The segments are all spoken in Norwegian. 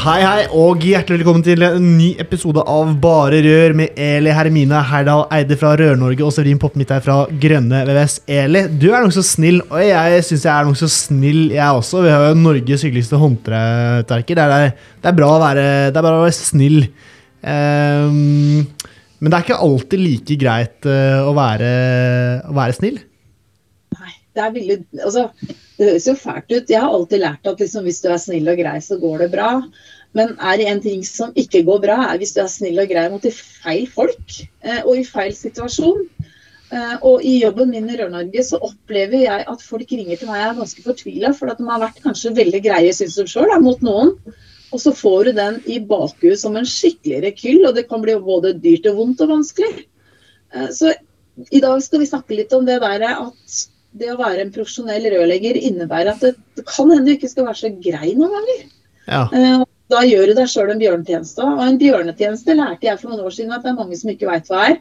Hei, hei, og hjertelig velkommen til en ny episode av Bare Rør med Eli Hermine Herdal Eide fra Rør-Norge og Severin Poppen mitt her fra Grønne VVS. Eli, du er nokså snill, og jeg syns jeg er nokså snill, jeg også. Vi har jo Norges hyggeligste håndverker. Det, det, er bra å være, bra å være snill. Um, men det er ikke alltid like greit uh, å, være, å være snill. Nei, det er veldig Altså det høres jo fælt ut. Jeg har alltid lært at liksom, hvis du er snill og grei, så går det bra. Men er det en ting som ikke går bra, er hvis du er snill og grei mot de feil folk eh, og i feil situasjon. Eh, og i jobben min i Rør-Norge så opplever jeg at folk ringer til meg og er ganske fortvila, for at de har vært kanskje veldig greie, syns de sjøl, mot noen. Og så får du den i bakhuet som en skikkelig rekyll, og det kan bli både dyrt og vondt og vanskelig. Eh, så i dag skal vi snakke litt om det der at det å være en profesjonell rørlegger innebærer at det, det kan hende du ikke skal være så grei noen ganger. Ja. Uh, da gjør du deg sjøl en bjørnetjeneste. Og en bjørnetjeneste lærte jeg for noen år siden at det er mange som ikke veit hva er.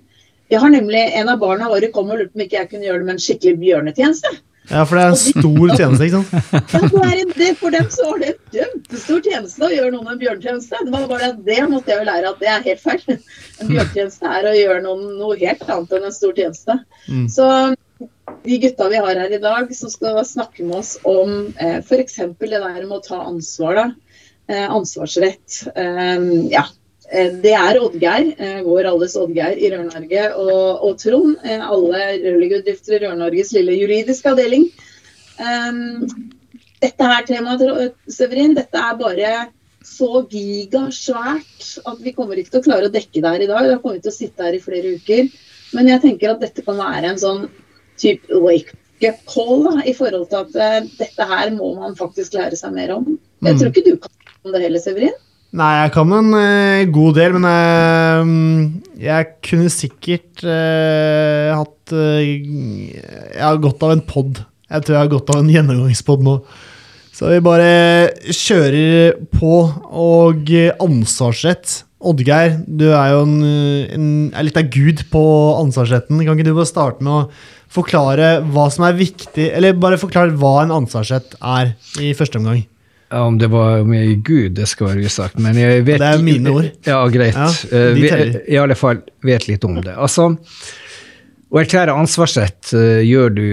Jeg har nemlig, En av barna våre kom og lurte på om ikke jeg kunne gjøre det med en skikkelig bjørnetjeneste. Ja, for det er en stor tjeneste, ikke sant? ja, det, For dem så var det en kjempestor tjeneste å gjøre noen en bjørnetjeneste. Det var bare at det måtte jeg jo lære at det er helt feil. En bjørnetjeneste er å gjøre noen noe helt annet enn en stor tjeneste. Mm. Så de gutta vi har her i dag, som skal snakke med oss om eh, f.eks. det der med å ta ansvar. da, eh, Ansvarsrett. Eh, ja, eh, det er Oddgeir, eh, vår alles Oddgeir i Rør-Norge, og, og, Trond. Eh, alle rørleggerbedrifter i Rør-Norges lille juridiske avdeling. dette her temaet, Severin, dette er bare så gigasvært at vi kommer ikke til å klare å dekke det her i dag. Da kommer vi til å sitte her i flere uker. Men jeg tenker at dette kan være en sånn type wake-up call da, i forhold til at uh, dette her må man faktisk lære seg mer om. Jeg mm. tror ikke du kan om det heller, Severin? Nei, jeg kan en uh, god del, men uh, jeg kunne sikkert hatt Jeg har godt av en pod. Jeg tror jeg har godt av en gjennomgangspod nå. Så vi bare kjører på. Og ansvarsrett. Oddgeir, du er jo en, en, er litt av gud på ansvarsretten. Kan ikke du bare starte med å forklare hva som er viktig, eller bare forklare hva en ansvarsrett er i første omgang. Ja, Om det var med Gud, det skal være usagt. Men jeg vet Det er mine ord. Ja, greit. Ja, uh, I alle fall vet litt om det. Altså, å erklære ansvarsrett uh, gjør du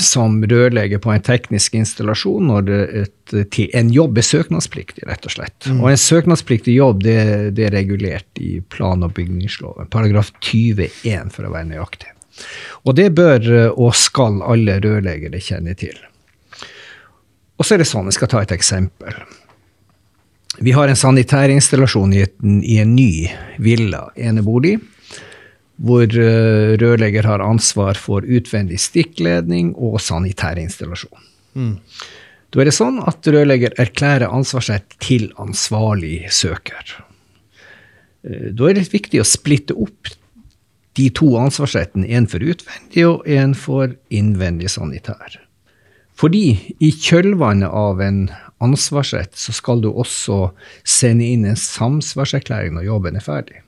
som rørlegger på en teknisk installasjon når et, en jobb er søknadspliktig, rett og slett. Mm. Og en søknadspliktig jobb det, det, er regulert i plan- og bygningsloven, paragraf 21 for å være nøyaktig. Og det bør eh, og skal alle rørleggere kjenne til. Og så er det sånn, jeg skal ta et eksempel. Vi har en sanitærinstallasjon i, i en ny villa enebolig, hvor uh, rørlegger har ansvar for utvendig stikkledning og sanitærinstallasjon. Mm. Da er det sånn at rørlegger erklærer ansvarsrett til ansvarlig søker. Uh, da er det viktig å splitte opp de to ansvarsrettene, én for utvendig og én for innvendig sanitær. Fordi i kjølvannet av en ansvarsrett så skal du også sende inn en samsvarserklæring når jobben er ferdig.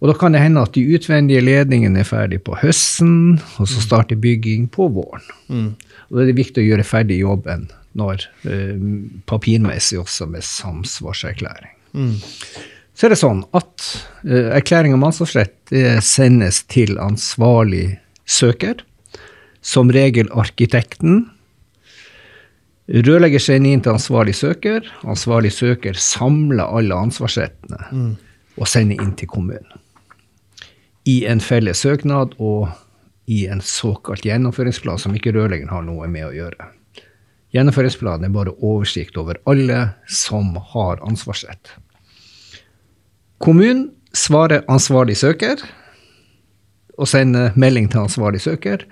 Og da kan det hende at de utvendige ledningene er ferdig på høsten, og så starter bygging på våren. Mm. Og da er det viktig å gjøre ferdig jobben når eh, papirmessig også med samsvarserklæring. Mm. Så er det sånn at uh, erklæring om ansvarsrett sendes til ansvarlig søker. Som regel arkitekten. Rørlegger sender inn til ansvarlig søker. Ansvarlig søker samler alle ansvarsrettene mm. og sender inn til kommunen. I en felles søknad og i en såkalt gjennomføringsplan som ikke rørleggeren har noe med å gjøre. Gjennomføringsplanen er bare oversikt over alle som har ansvarsrett. Kommunen svarer ansvarlig søker og sender melding til ansvarlig søker.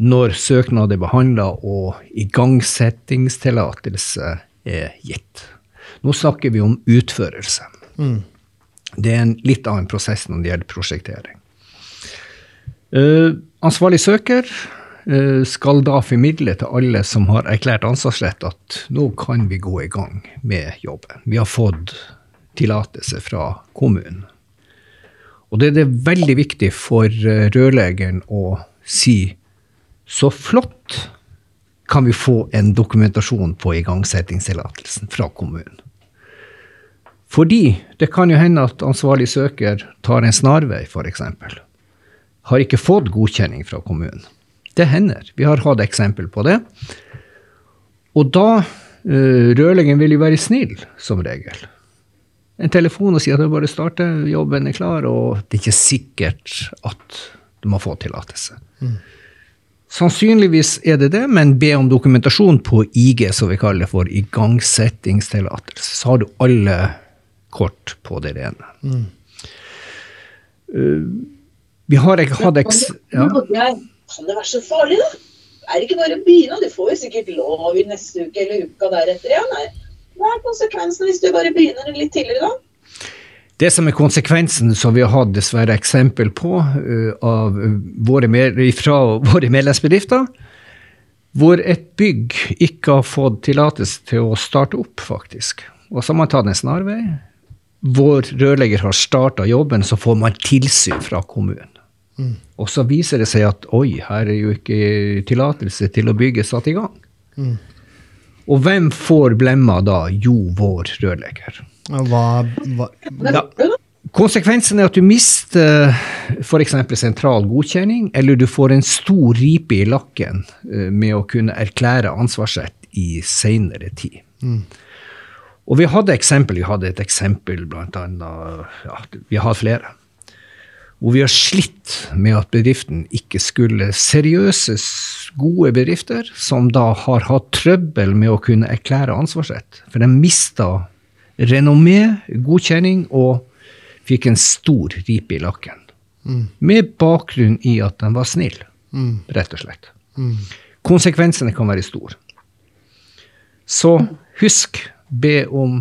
når søknad er behandla og igangsettingstillatelse er gitt. Nå snakker vi om utførelse. Mm. Det er en litt annen prosess når det gjelder prosjektering. Uh, ansvarlig søker uh, skal da formidle til alle som har erklært ansvarsrett, at nå kan vi gå i gang med jobben. Vi har fått tillatelse fra kommunen. Og det er veldig viktig for eh, rørleggeren å si så flott kan vi få en dokumentasjon på igangsettingstillatelsen fra kommunen. Fordi det kan jo hende at ansvarlig søker tar en snarvei, f.eks. Har ikke fått godkjenning fra kommunen. Det hender. Vi har hatt eksempel på det. Og da uh, Rørleggeren vil jo være snill, som regel. En telefon og si at du bare starter, jobben er klar, og det er ikke sikkert at du må få tillatelse. Mm. Sannsynligvis er det det, men be om dokumentasjon på IG, som vi kaller det for igangsettingstillatelse. Så har du alle kort på det rene. Mm. Uh, vi har ikke hatt eks... Ja. Kan det være så farlig, da? Er det ikke bare å begynne? Du får jo sikkert lov i neste uke eller uka deretter. Ja, nei. Hva er konsekvensen hvis du bare begynner litt tidligere, da? Det som er konsekvensen, som vi har hatt dessverre eksempel på uh, av våre, fra våre medlemsbedrifter, hvor et bygg ikke har fått tillatelse til å starte opp, faktisk. Og så har man tatt en snarvei, vår rørlegger har starta jobben, så får man tilsyn fra kommunen. Mm. Og så viser det seg at oi, her er jo ikke tillatelse til å bygge satt i gang. Mm. Og hvem får blemma da? Jo, vår rørlegger. Hva, hva, ja. Konsekvensen er at du mister f.eks. sentral godkjenning, eller du får en stor ripe i lakken eh, med å kunne erklære ansvarsrett i seinere tid. Mm. Og vi hadde eksempel, vi hadde et eksempel blant annet, ja, vi har flere. Hvor vi har slitt med at bedriften ikke skulle Seriøse, gode bedrifter som da har hatt trøbbel med å kunne erklære ansvarsrett. For de mista renommé, godkjenning, og fikk en stor ripe i lakken. Mm. Med bakgrunn i at de var snille, mm. rett og slett. Mm. Konsekvensene kan være store. Så husk Be om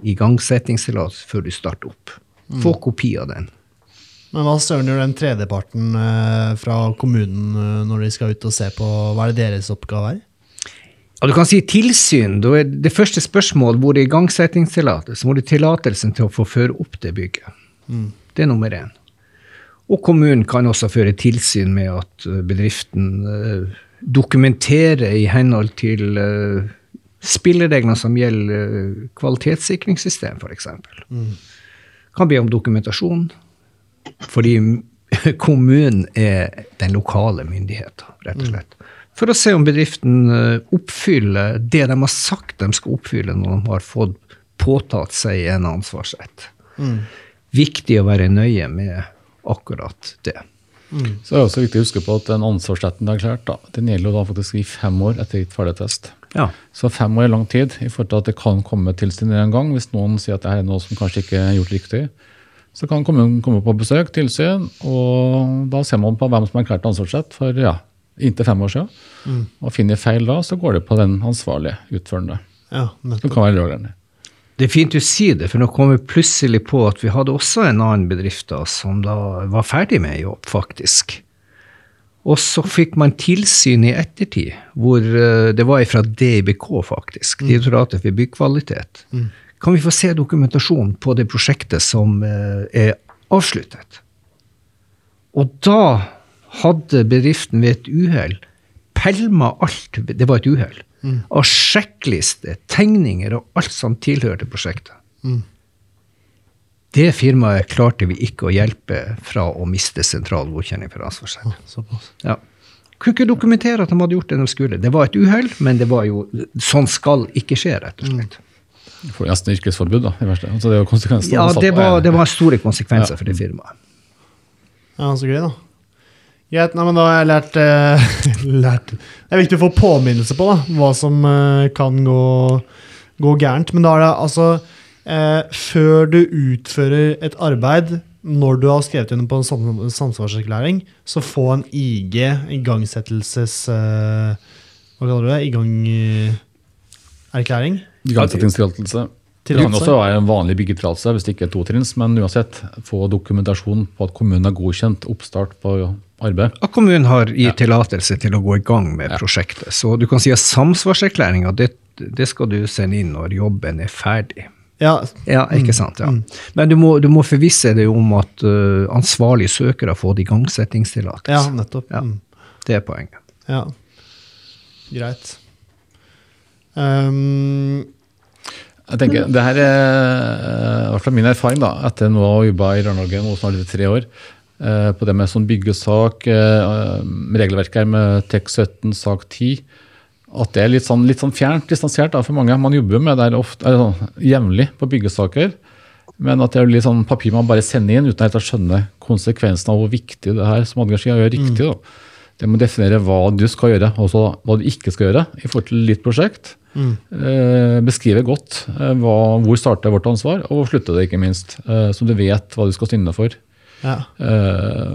igangsettingstillatelse før du starter opp. Få mm. kopi av den. Men hva søren gjør den tredjeparten eh, fra kommunen eh, når de skal ut og se på hva er det deres oppgave er? Ja, du kan si tilsyn. Da er det første spørsmål hvor det er igangsettingstillatelse. Hvor det er tillatelsen til å få føre opp det bygget. Mm. Det er nummer én. Og kommunen kan også føre tilsyn med at eh, bedriften dokumenterer i henhold til spillereglene som gjelder kvalitetssikringssystem, f.eks. Mm. Kan be om dokumentasjon, fordi kommunen er den lokale myndigheten, rett og mm. slett. For å se om bedriften eh, oppfyller det de har sagt de skal oppfylle når de har fått påtatt seg en ansvarsrett. Mm. Viktig å være nøye med akkurat det. Mm. Så er også viktig å huske på at den ansvarsretten er klart, da, den gjelder da faktisk i fem år etter gitt ferdig test. Ja. Så fem år er lang tid i forhold til at det kan komme tilsyn en gang. Hvis noen sier at det er noe som kanskje ikke er gjort riktig, så kan kommunen komme på besøk, tilsyn, og da ser man på hvem som har erklært ansvarsrett for ja, inntil fem år siden. Mm. Og finner feil da, så går det på den ansvarlige utførende. Ja, som kan være rørende. Det er fint du sier det, for nå kom vi plutselig på at vi hadde også en annen bedrift da, som da var ferdig med jobb, faktisk. Og så fikk man tilsyn i ettertid, hvor eh, det var fra DBK, faktisk. Mm. Direktoratet for byggkvalitet. Mm. Kan vi få se dokumentasjon på det prosjektet som eh, er avsluttet? Og da hadde bedriften ved et uhell pælma alt Det var et uhell. Mm. Av sjekkliste, tegninger og alt som tilhørte prosjektet. Mm. Det firmaet klarte vi ikke å hjelpe fra å miste sentral godkjenning for ansvarsrett. Ja. Kunne ikke dokumentere at de hadde gjort det de skulle. Det var et uhell, men det var jo, sånn skal ikke skje, rett og slett. Får nesten yrkesforbud, da. i verste. Altså, det, er ja, det var, det var, store konsekvenser ja. for det firmaet. Ja, så gøy, da. Greit, nei, men da har jeg lært, eh, lært, Det er viktig å få påminnelse på da, hva som eh, kan gå, gå gærent. Men da er det altså eh, før du utfører et arbeid, når du har skrevet under på en samsvarserklæring, så få en IG, igangsettelses... Hva kaller du det? Igangerklæring? Igangsettingstillatelse. Det kan også være en vanlig byggetillatelse hvis det ikke er totrinns, men uansett få dokumentasjon på at kommunen har godkjent oppstart på arbeid. At kommunen har gitt tillatelse til å gå i gang med ja. prosjektet. Så du kan si at samsvarserklæringa, det, det, skal du sende inn når jobben er ferdig. Ja, ja ikke mm. sant. ja. Mm. Men du må, du må forvisse deg om at uh, ansvarlig søker har fått igangsettingstillatelse. Ja, nettopp. Ja, mm. det er poenget. Ja, greit. Um, jeg tenker, det her er i hvert fall min erfaring da, etter nå å ha jobba i Rør-Norge nå snart i tre år. Eh, på det med sånn byggesak, eh, regelverk her med TEK17, sak 10. At det er litt sånn, litt sånn fjernt, distansert da, for mange. Man jobber med det ofte, sånn, jevnlig på byggesaker. Men at det er litt sånn papir man bare sender inn uten helt å skjønne konsekvensen av hvor viktig det er som Oddgeir sier, er riktig. Mm. Det må definere hva du skal gjøre, og hva du ikke skal gjøre i forhold til ditt prosjekt. Mm. Eh, beskrive godt eh, hva, hvor starter vårt ansvar, og hvor slutter det, ikke minst. Eh, så du vet hva du skal stå for. Ja. Eh,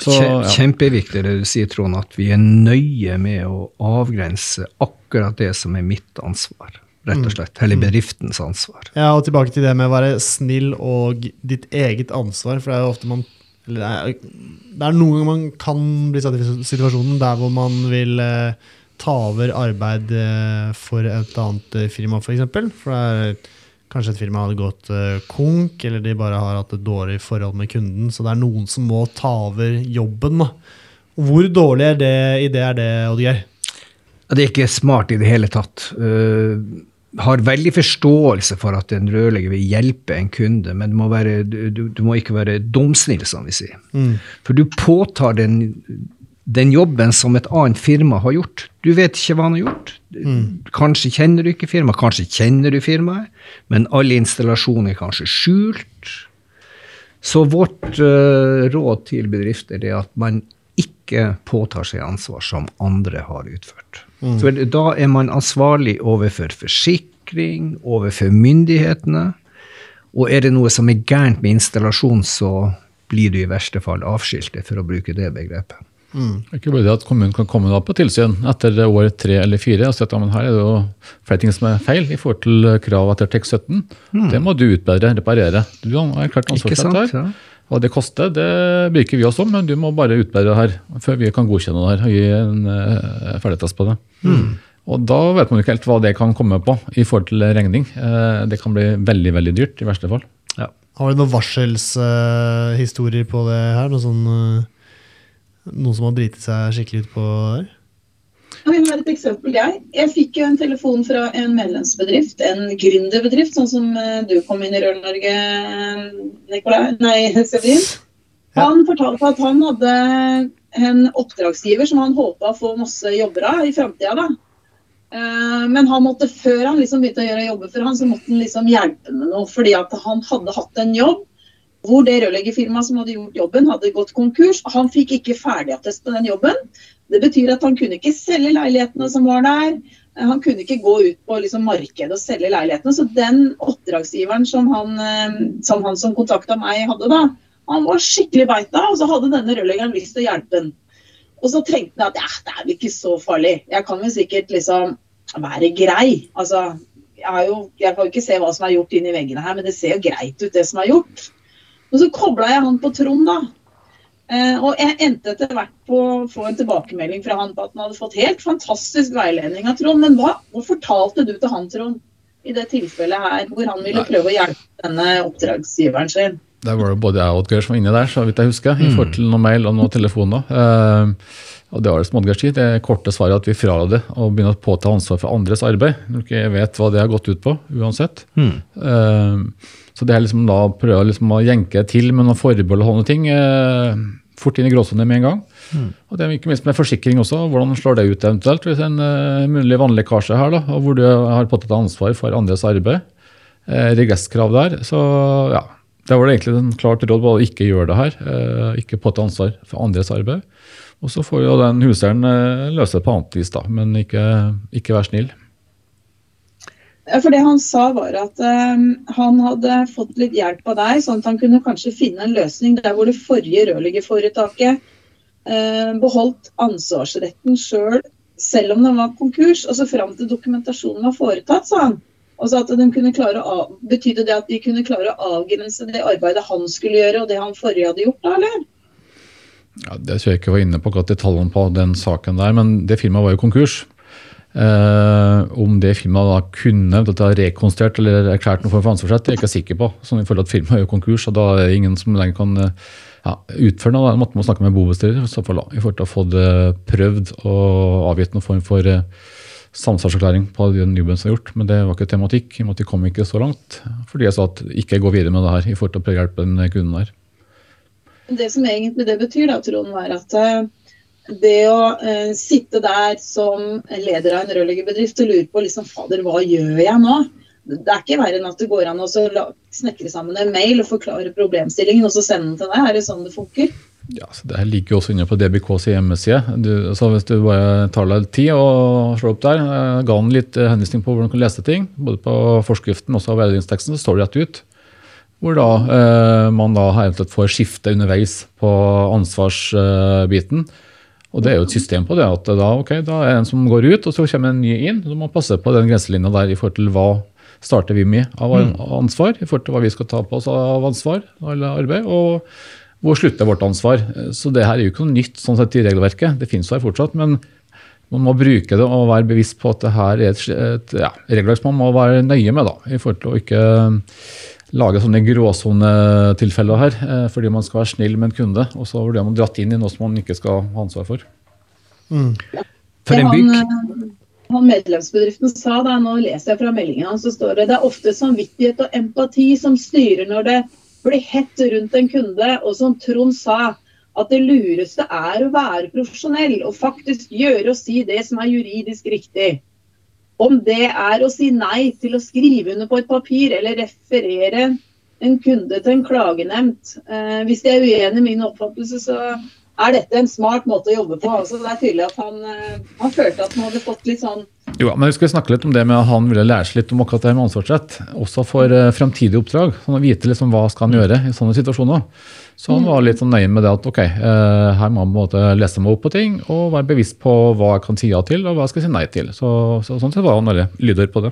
så, ja. Kjempeviktig det du sier, Trond, at vi er nøye med å avgrense akkurat det som er mitt ansvar. Rett og mm. slett. Eller mm. bedriftens ansvar. Ja, og tilbake til det med å være snill og ditt eget ansvar. For det er jo ofte man det er, det er noen ganger man kan bli satt i situasjonen der hvor man vil eh, ta over arbeid eh, for et annet eh, firma, f.eks. For, eksempel. for det er kanskje et firma hadde gått uh, konk, eller de bare har hatt et dårlig forhold med kunden. Så det er noen som må ta over jobben. Hvor dårlig er det, idé er det, Oddgeir? Det er ikke smart i det hele tatt. Uh, har veldig forståelse for at en rørlegger vil hjelpe en kunde, men du må, være, du, du må ikke være dumsnill, som vi sier. Mm. For du påtar den den jobben som et annet firma har gjort. Du vet ikke hva han har gjort. Mm. Kanskje kjenner du ikke firmaet, kanskje kjenner du firmaet, men alle installasjoner er kanskje skjult. Så vårt uh, råd til bedrifter er at man ikke påtar seg ansvar som andre har utført. Mm. Så da er man ansvarlig overfor forsikring, overfor myndighetene. Og er det noe som er gærent med installasjon, så blir du i verste fall avskiltet, for å bruke det begrepet. Mm. Ikke bare det at kommunen kan komme på tilsyn etter år tre eller fire og si at her er det jo flere ting som er feil i forhold til krav etter TEK 17. Mm. Det må du utbedre, reparere. Du har klart ansvarsrett her. Hva det koster, det bryr ikke vi oss om, men du må bare utbedre det her før vi kan godkjenne det her og gi en uh, ferdigtest på det. Mm. Og da vet man ikke helt hva det kan komme på i forhold til regning. Uh, det kan bli veldig veldig dyrt i verste fall. Ja. Har du noen varselshistorier uh, på det her? Noe sånn noen som har driti seg skikkelig ut på der? Jeg vi har et eksempel, jeg. Jeg fikk en telefon fra en medlemsbedrift, en gründerbedrift, sånn som eh, du kom inn i Rør-Norge, Nikolai, nei, Sevrin. Han fortalte at han hadde en oppdragsgiver som han håpa å få masse jobber av i framtida. Eh, men han måtte, før han liksom begynte å gjøre jobber for han, så måtte han liksom hjelpe med noe. Fordi at han hadde hatt en jobb hvor det rørleggerfirmaet som hadde gjort jobben, hadde gått konkurs. Han fikk ikke ferdigattest på den jobben. Det betyr at han kunne ikke selge leilighetene som var der. Han kunne ikke gå ut på liksom, markedet og selge leilighetene. Så den oppdragsgiveren som han eh, som, han som kontakta meg hadde da, han var skikkelig beita, og så hadde denne rørleggeren lyst til å hjelpe ham. Og så tenkte han at ja, det er vel ikke så farlig. Jeg kan vel sikkert liksom være grei. Altså, jeg, jo, jeg kan jo ikke se hva som er gjort inni veggene her, men det ser jo greit ut, det som er gjort. Og så kobla jeg han på Trond, da. Uh, og jeg endte etter hvert på å få en tilbakemelding fra han på at han hadde fått helt fantastisk veiledning av Trond. Men hva, hva fortalte du til han, Trond, i det tilfellet her, hvor han ville prøve å hjelpe denne oppdragsgiveren sin? Der var det både jeg og Oddgeir som var inne der, så vidt jeg husker, i mm. forhold til noe mail og noen telefoner. Uh, og det var det som Oddgeir sier, det korte svaret at vi fraråder å begynne å påta ansvar for andres arbeid. Når du ikke vet hva det har gått ut på, uansett. Mm. Uh, så det er liksom da å prøve liksom å jenke til med noen forbehold og sånne ting eh, fort inn i gråsonen med en gang. Mm. Og det er ikke minst med forsikring også. Hvordan slår det ut eventuelt hvis en uh, mulig vannlekkasje her, da, og hvor du har påtatt ansvar for andres arbeid? Eh, regresskrav der. Så ja, det var det egentlig en klart råd bare å ikke gjøre det her. Eh, ikke påta ansvar for andres arbeid. Og så får jo den huseieren eh, løse det på annet vis, da, men ikke, ikke vær snill. For det han sa var at um, han hadde fått litt hjelp av deg, sånn at han kunne kanskje finne en løsning der hvor det forrige rørleggerforetaket uh, beholdt ansvarsretten sjøl selv, selv om den var konkurs, og så fram til dokumentasjonen var foretatt, sa han. Altså at de kunne klare å, Betydde det at de kunne klare å avgrense det arbeidet han skulle gjøre, og det han forrige hadde gjort, da, eller? Ja, det tror jeg ikke var inne på akkurat detaljene på den saken der, men det firmaet var jo konkurs. Eh, om det firmaet da kunne ha rekonstruert eller erklært noe for ansvarsrett, det er jeg ikke sikker på. Sånn i forhold at Firmaet er jo konkurs, og da er det ingen som lenger kan ja, utføre noe. Da måtte man snakke med bobestyrer i forhold til å få det prøvd og avgitt noen form for eh, samsvarserklæring på den jobben som er gjort. Men det var ikke tematikk. i og med at De kom ikke så langt. Fordi jeg sa at ikke gå videre med det her i forhold til å hjelpe den kunden der. Det som egentlig det betyr, da, Trond, er at eh, det å eh, sitte der som leder av en rørleggerbedrift og lure på liksom, fader, hva gjør jeg nå? Det er ikke verre enn at det går an å snekre sammen en mail og forklare problemstillingen og så sende den til deg. Er det sånn det funker? Ja, så Det ligger jo også inne på DBKs hjemmeside. Du, så hvis du bare tar deg tid og slår opp der, jeg ga han litt henvisning på hvordan du kan lese ting. Både på forskriften og veiledningsteksten så står det rett ut. Hvor da eh, man da eventuelt får skifte underveis på ansvarsbiten. Og det er jo et system på det. at Da, okay, da er det en som går ut, og så kommer en ny inn. Så må man passe på den grenselinja der i forhold til hva starter vi med av mm. ansvar, i forhold til hva vi skal ta på oss av ansvar eller arbeid. og hvor slutter vårt ansvar? Så det her er jo ikke noe nytt sånn sett i regelverket. Det finnes her fortsatt. Men man må bruke det og være bevisst på at det her er et, et ja, regelverk man må være nøye med. da, i forhold til å ikke lage sånne gråsonetilfeller her, eh, fordi man skal være snill med en kunde. Og så blir man dratt inn i noe som man ikke skal ha ansvar for. Mm. For en bygg han, han medlemsbedriften sa da, nå leser jeg fra meldinga, så står det det er ofte samvittighet og empati som styrer når det blir hett rundt en kunde. Og som Trond sa, at det lureste er å være profesjonell og faktisk gjøre og si det som er juridisk riktig. Om det er å si nei til å skrive under på et papir eller referere en kunde til en klagenemnd. Eh, hvis de er uenig i min oppfattelse, så er dette en smart måte å jobbe på. Altså, det er tydelig at han, eh, han, følte at han hadde fått litt sånn Jo, men Vi skal snakke litt om det med at han ville lære seg litt om akkurat det med ansvarsrett. Også for uh, fremtidige oppdrag. sånn å vite liksom hva skal han gjøre i sånne situasjoner. Så han var litt sånn nøye med det at ok, uh, her må man på lese meg opp på ting og være bevisst på hva jeg kan si ja til og hva jeg skal si nei til. Så, så Sånn sett var han veldig lydhør på det.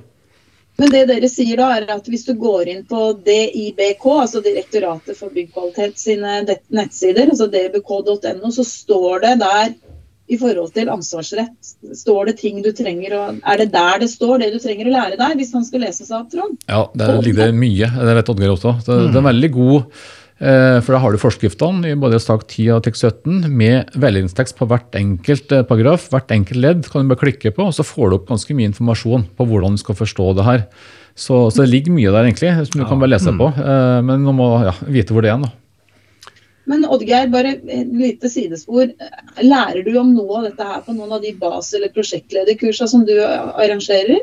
Men det dere sier da, er at hvis du går inn på DIBK, altså Direktoratet for byggkvalitet sine nettsider, altså dbk.no, så står det der i forhold til ansvarsrett, står det ting du trenger å Er det der det står det du trenger å lære deg, hvis han skal lese seg opp, Trond? Ja, der ligger det mye. Det vet Oddgeir også. Så mm. Det er en veldig god Eh, for da har du forskriftene i både sak 10 og tekst 17 med veiledningstekst på hvert enkelt eh, paragraf. Hvert enkelt ledd kan du bare klikke på, og så får du opp ganske mye informasjon på hvordan du skal forstå det her. Så, så det ligger mye der, egentlig, som du ja. kan bare lese på. Eh, men du må ja, vite hvor det er. da. Men Oddgeir, bare et lite sidespor. Lærer du om noe av dette her på noen av de bas- eller prosjektlederkursene som du arrangerer?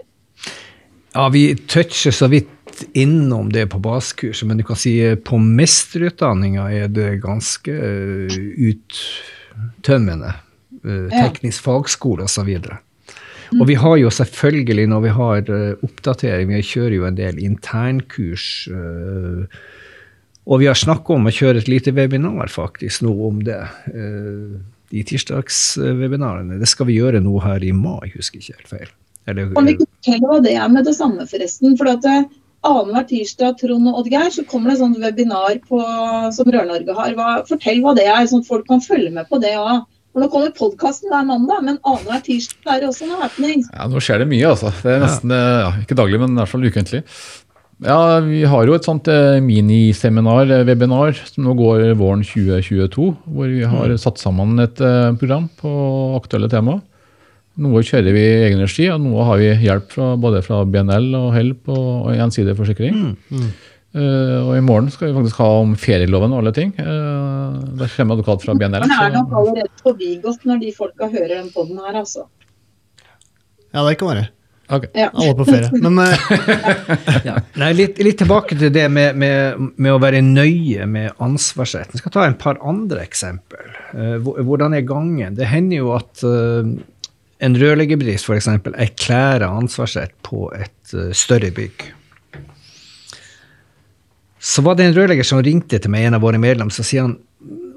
Ja, vi toucher så vidt innom det på basekurset, men du kan si eh, på mesterutdanninga er det ganske uh, uttømmende. Uh, teknisk fagskole osv. Og, mm. og vi har jo selvfølgelig, når vi har oppdatering, vi kjører jo en del internkurs. Og vi har snakka om å kjøre et lite webinar faktisk nå om det. De tirsdagswebinarene. Det skal vi gjøre nå her i mai, husker jeg ikke helt feil. Eller, kan vi ikke fortelle hva det er med det samme, forresten? For at annenhver tirsdag Trond og Oddgeir, så kommer det sånn webinar på, som Rør-Norge har. Hva, fortell hva det er, sånn at folk kan følge med på det òg. Nå kommer podkasten hver mandag, men annenhver tirsdag er det også noe happening. Ja, Nå skjer det mye, altså. Det er nesten, ja, Ikke daglig, men i hvert fall ukentlig. Ja, Vi har jo et sånt eh, miniseminar, eh, webinar, som nå går våren 2022. Hvor vi har mm. satt sammen et eh, program på aktuelle temaer. Noe kjører vi i egen regi, og noe har vi hjelp fra både fra BNL og Help og, og Gjensidig forsikring. Mm, mm. Uh, og i morgen skal vi faktisk ha om ferieloven og alle ting. Uh, der kommer advokat fra BNL. Men er nok allerede forbigått når de folka hører den poden her, altså. Ja, det kan være. Okay. Ja. Alle på ferie. Men uh, ja. Nei, litt, litt, tilbake til det med, med, med, å være nøye med ansvarsretten. Jeg skal ta en par andre eksempel. hvordan er gangen? Det hender jo at en rørleggerbedrift f.eks. erklærer ansvarsrett på et uh, større bygg, så var det en rørlegger som ringte til meg, en av våre medlemmer, så sier han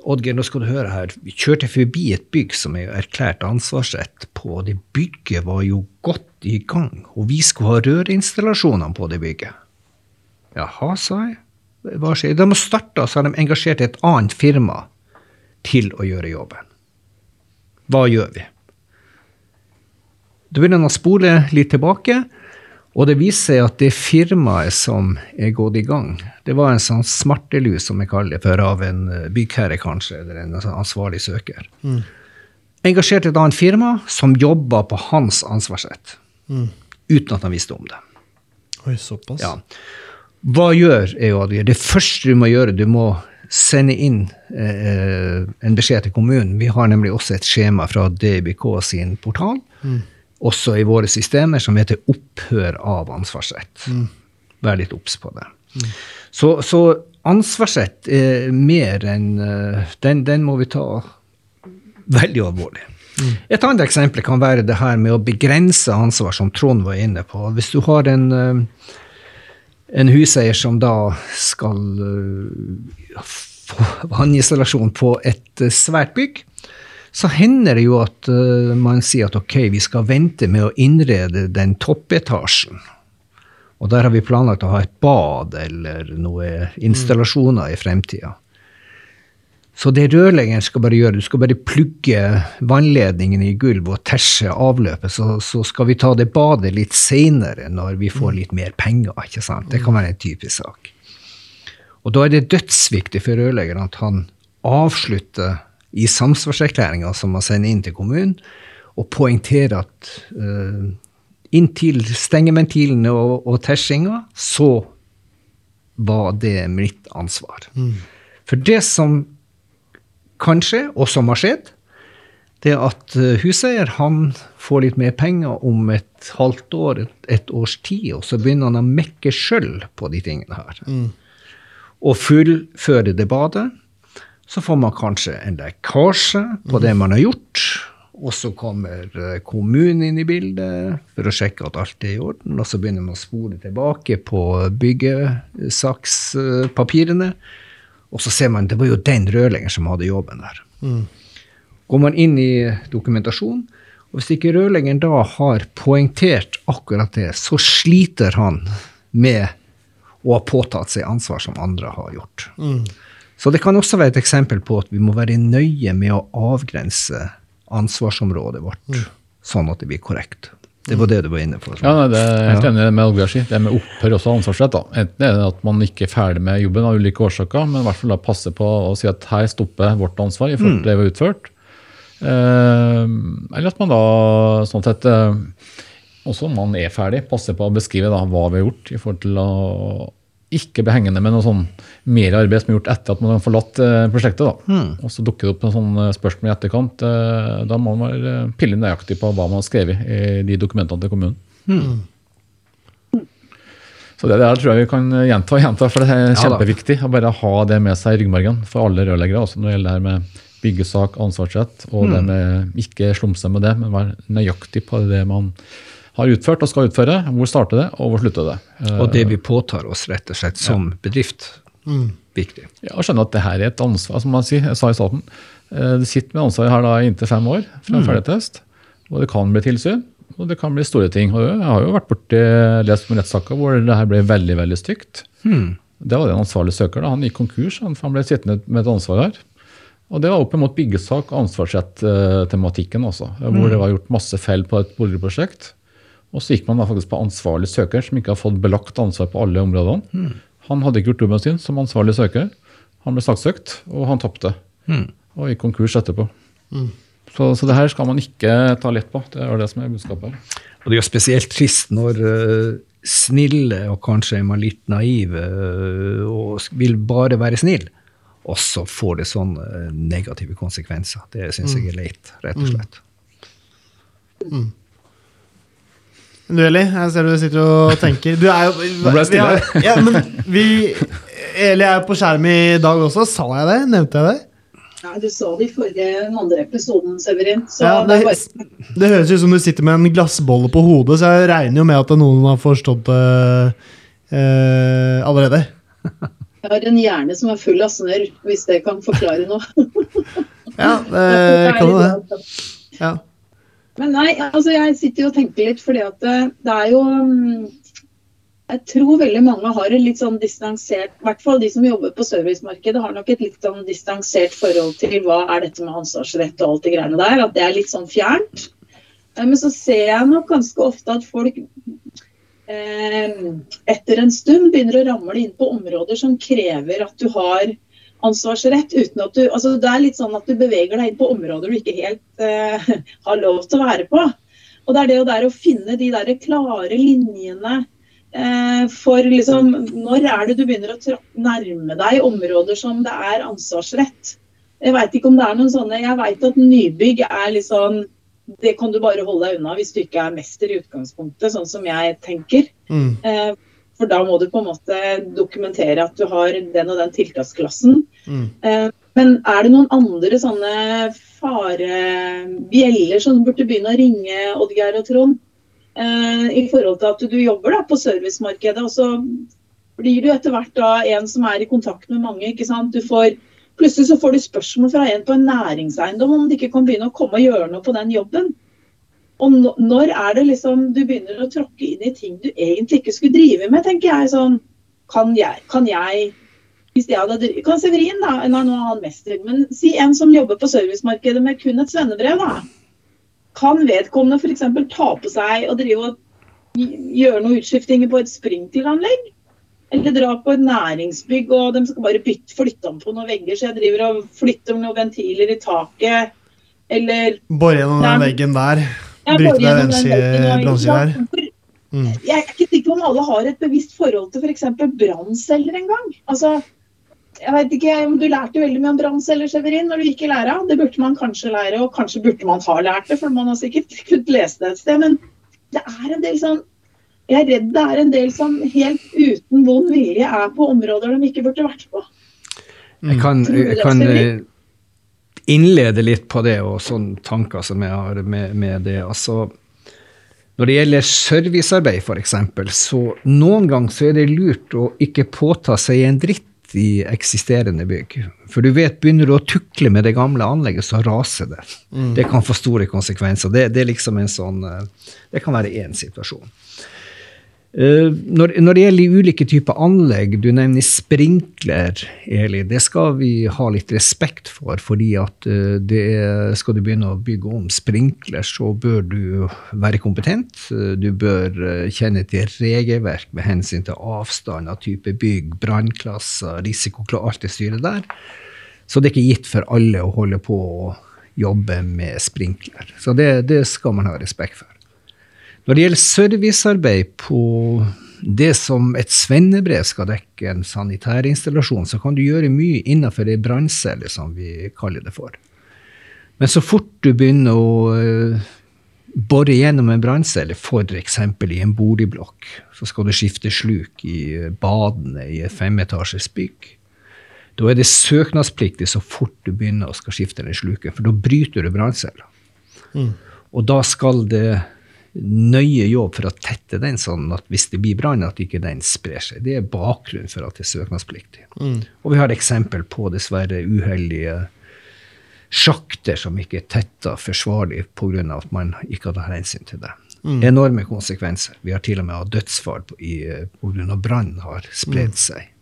Oddgeir, nå skal du høre her. Vi kjørte forbi et bygg som er erklært ansvarsrett på. Det bygget var jo godt i gang, og vi skulle ha rørinstallasjonene på det bygget. Jaha, sa jeg. Hva skjer? De har starta, så har de engasjert et annet firma til å gjøre jobben. Hva gjør vi? Da begynner han å spole litt tilbake, og det viser seg at det firmaet som er gått i gang, det var en sånn smartelus, som vi kaller det, for av en byggherre, kanskje, eller en sånn ansvarlig søker. Mm. Engasjerte et annet firma som jobba på hans ansvarsrett, mm. uten at han visste om det. Oi, såpass. Ja. Hva gjør EOADG? Det første du må gjøre, du må sende inn eh, en beskjed til kommunen. Vi har nemlig også et skjema fra DBK sin portal, mm. Også i våre systemer, som heter opphør av ansvarsrett. Mm. Vær litt obs på det. Mm. Så, så, ansvarsrett er mer enn uh, den, den, må vi ta veldig alvorlig. Mm. Et annet eksempel kan være det her med å begrense ansvar, som Trond var inne på. Hvis du har en uh, en huseier som da skal få vanninstallasjon på et svært bygg, så hender det jo at uh, man sier at ok, vi skal vente med å innrede den toppetasjen. Og der har vi planlagt å ha et bad eller noen installasjoner i fremtida. Så det rørleggeren skal bare gjøre, du skal bare plugge vannledningen i gulvet og terse avløpet, så, så, skal vi ta det badet litt seinere når vi får litt mer penger. ikke sant? Det kan være en typisk sak. Og da er det dødsviktig for rørleggeren at han avslutter i samsvarserklæringa som man sender inn til kommunen, og poengterer at uh, inntil stengeventilene og, og tersinga, så var det mitt ansvar. Mm. For det som kanskje, og som har skjedd, det at eh, huseier han får litt mer penger om et halvt år, et, et års tid, og så begynner han å mekke sjøl på de tingene her. Mm. Og fullføre det badet. Så får man kanskje en lekkasje på det man har gjort. Og så kommer eh, kommunen inn i bildet for å sjekke at alt er i orden. Og så begynner man å spole tilbake på byggesakspapirene. Og så ser man det var jo den rørleggeren som hadde jobben der. Mm. Går man inn i dokumentasjonen, og hvis ikke rørleggeren da har poengtert akkurat det, så sliter han med å ha påtatt seg ansvar som andre har gjort. Mm. Så det kan også være et eksempel på at vi må være nøye med å avgrense ansvarsområdet vårt, mm. sånn at det blir korrekt. Det var det du var inne på. Ja, nei, det er helt enig med Olgar si. Det med opphør også ansvarsrett. da. Enten er det at man ikke er ferdig med jobben av ulike årsaker, men i hvert fall da passe på å si at her stopper vårt ansvar i forhold til mm. det vi har utført. Eh, eller at man da sånn sett eh, også om man er ferdig, passer på å beskrive da hva vi har gjort i forhold til å ikke bli hengende med noe sånn mer arbeid som er gjort etter at man har forlatt eh, prosjektet. da. Mm. Og så dukker det opp en sånn eh, spørsmål i etterkant. Eh, da må man være pille nøyaktig på hva man har skrevet i de dokumentene til kommunen. Mm. Så det der tror jeg vi kan gjenta og gjenta, for det er kjempeviktig å bare ha det med seg i ryggmargen for alle rørleggere. Også når det gjelder det her med byggesak, ansvarsrett, og mm. det med ikke slumse med det, men være nøyaktig på det man har utført og skal utføre. Hvor starter det, og hvor slutter det? Og det vi påtar oss rett og slett som ja. bedrift. Mm. Viktig. Ja, skjønner skjønne at det her er et ansvar, som man sier, jeg sa i staten. Du det sitter med ansvar her da inntil fem år fra en mm. ferdigtest. Og det kan bli tilsyn, og det kan bli store ting. Og jeg har jo vært borti lest om rettssaker hvor det her ble veldig veldig stygt. Mm. Det var det en ansvarlig søker. da, Han gikk konkurs, han ble sittende med et ansvar her. Og det var opp mot byggesak og ansvarsrett-tematikken også. Hvor mm. det var gjort masse feil på et boligprosjekt. Og så gikk man da faktisk på ansvarlig søker, som ikke har fått belagt ansvar på alle områdene. Mm. Han hadde ikke gjort jobben sin som ansvarlig søker. Han ble saksøkt, og han tapte. Mm. Og gikk konkurs etterpå. Mm. Så, så, det her skal man ikke ta lett på. Det er det som er budskapet. Og det er spesielt trist når uh, snille, og kanskje er man litt naive, uh, og vil bare være snill, og så får det sånne negative konsekvenser. Det syns jeg er mm. leit, rett og slett. Mm. Du, Eli, jeg ser du sitter og tenker. Du er jo Nå ble jeg stille. Ja, men vi Eli er på skjerm i dag også. Sa jeg det? Nevnte jeg det? Ja, Du sa det i forrige andre episoden, Severin. Ja, det, det, høres ut som du sitter med en glassbolle på hodet, så jeg regner jo med at noen har forstått det uh, allerede. Jeg har en hjerne som er full av snørr, hvis det kan forklare noe. ja, det kan jo det. Ja. Men nei, altså jeg sitter jo og tenker litt, fordi at det, det er jo mm, jeg tror veldig mange har et litt sånn distansert I hvert fall de som jobber på servicemarkedet, har nok et litt sånn distansert forhold til hva er dette med ansvarsrett og alt det greiene der. At det er litt sånn fjernt. Eh, men så ser jeg nok ganske ofte at folk eh, etter en stund begynner å ramle inn på områder som krever at du har ansvarsrett uten at du altså Det er litt sånn at du beveger deg inn på områder du ikke helt eh, har lov til å være på. Og det er det, det er å finne de der klare linjene Eh, for liksom, når er det du begynner å nærme deg områder som det er ansvarsrett? Jeg veit ikke om det er noen sånne Jeg veit at nybygg er litt sånn Det kan du bare holde deg unna hvis du ikke er mester i utgangspunktet, sånn som jeg tenker. Mm. Eh, for da må du på en måte dokumentere at du har den og den tiltaksklassen. Mm. Eh, men er det noen andre sånne farebjeller som burde begynne å ringe, Oddgeir og Trond? Eh, i forhold til at du jobber da, på servicemarkedet. Og så blir du etter hvert da en som er i kontakt med mange. ikke sant? Du får, plutselig så får du spørsmål fra en på en næringseiendom om de ikke kan begynne å komme og gjøre noe på den jobben. Og når er det liksom du begynner å tråkke inn i ting du egentlig ikke skulle drive med, tenker jeg sånn Kan jeg, kan jeg hvis jeg hadde, kan Severin, da, nå er han mester, men si en som jobber på servicemarkedet med kun et svennebrev, da kan vedkommende f.eks. ta på seg og drive og gjøre noen utskiftinger på et springtilanlegg? Eller dra på et næringsbygg og de skal bare bytte, flytte om på noen vegger, så jeg driver og flytter noen ventiler i taket, eller Bore gjennom den veggen der. Bryte deg ned bransjer her. Mm. Jeg er ikke sikker på om alle har et bevisst forhold til f.eks. brannceller engang. Altså, jeg vet ikke, Du lærte veldig mye om brannceller Severin, når du gikk i læra. Det burde man kanskje lære, og kanskje burde man ha lært det, for man har sikkert kunnet lese det et sted. Men det er en del sånn Jeg er redd det er en del som helt uten vond vilje er på områder de ikke burde vært på. Jeg kan, jeg kan innlede litt på det, og sånne tanker som jeg har med, med det. altså når det gjelder servicearbeid, f.eks., så noen ganger så er det lurt å ikke påta seg en dritt i eksisterende bygg. For du vet, begynner du å tukle med det gamle anlegget, så raser det. Mm. Det kan få store konsekvenser. Det, det, er liksom en sånn, eh, det kan være én situasjon. Eh, når, når, det gjelder ulike typer anlegg, du nevner sprinkler, Eli. Det skal vi ha litt respekt for, fordi at eh, skal du begynne å bygge om sprinkler, så bør du være kompetent. Du bør eh, kjenne til regelverk med hensyn til avstand av type bygg, brannklasser, risikoklart, alt det styret der. Så det er ikke gitt for alle å holde på å jobbe med sprinkler. Så det, det skal man ha respekt for. Når det gjelder servicearbeid på det som et svennebrev skal dekke, en sanitærinstallasjon, så kan du gjøre mye innenfor ei branncelle, som vi kaller det for. Men så fort du begynner å eh, bore gjennom en branncelle, f.eks. i en boligblokk, så skal du skifte sluk i eh, badene i et femetasjes bygg. Da er det søknadspliktig så fort du begynner å skal skifte den sluken, for da bryter du branncella. Mm. Og da skal det nøye jobb for å tette den, sånn at hvis det blir brann, at ikke den sprer seg. Det er bakgrunnen for at det er søknadspliktig. Mm. Og vi har eksempel på dessverre uheldige sjakter som ikke er tetta forsvarlig pga. at man ikke hadde hensyn til det. Mm. Enorme konsekvenser. Vi har til og med hatt dødsfall pga. brann har spredd mm. seg.